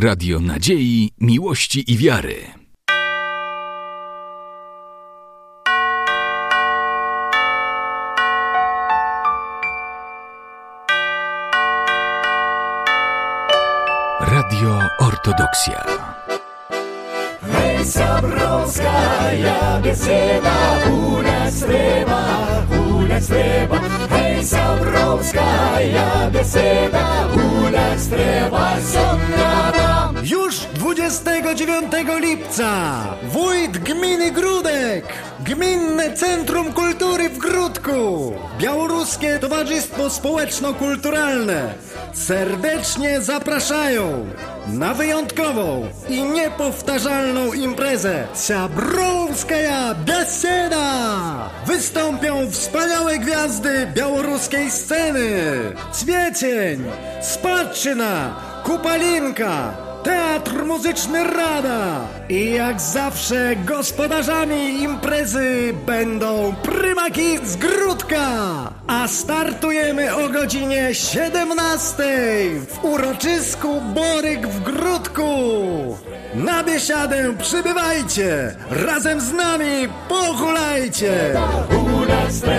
Radio Nadziei, Miłości i Wiary. Radio Ortodoksja. Hej, Sabrowska, ja biesieda, u nas treba, u nas treba. Hej, Sabrowska, ja biesieda, u nas treba, sonana. Już 29 lipca. Wójt gminy Grudek, Gminne Centrum Kultury w Grudku, Białoruskie Towarzystwo Społeczno-Kulturalne serdecznie zapraszają na wyjątkową i niepowtarzalną imprezę Sabrowskaja Beseda! Wystąpią wspaniałe gwiazdy białoruskiej sceny. Cwiecień, Spadczyna, Kupalinka, Teatr Muzyczny Rada i jak zawsze gospodarzami imprezy będą Prymaki z Grudka, a startujemy o godzinie 17 w uroczysku Boryk w Grudku. Na biesiadę przybywajcie, razem z nami pohulajcie. Sonana.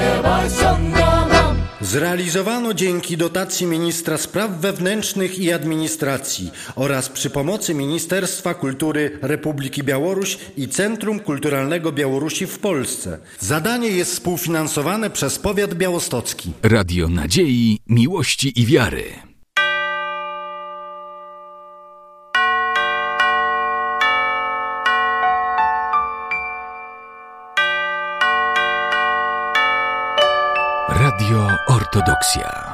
Zrealizowano dzięki dotacji Ministra Spraw Wewnętrznych i Administracji oraz przy pomocy Ministerstwa Kultury Republiki Białoruś i Centrum Kulturalnego Białorusi w Polsce. Zadanie jest współfinansowane przez powiat białostocki. Radio Nadziei, Miłości i Wiary. Radio Ortodoksja.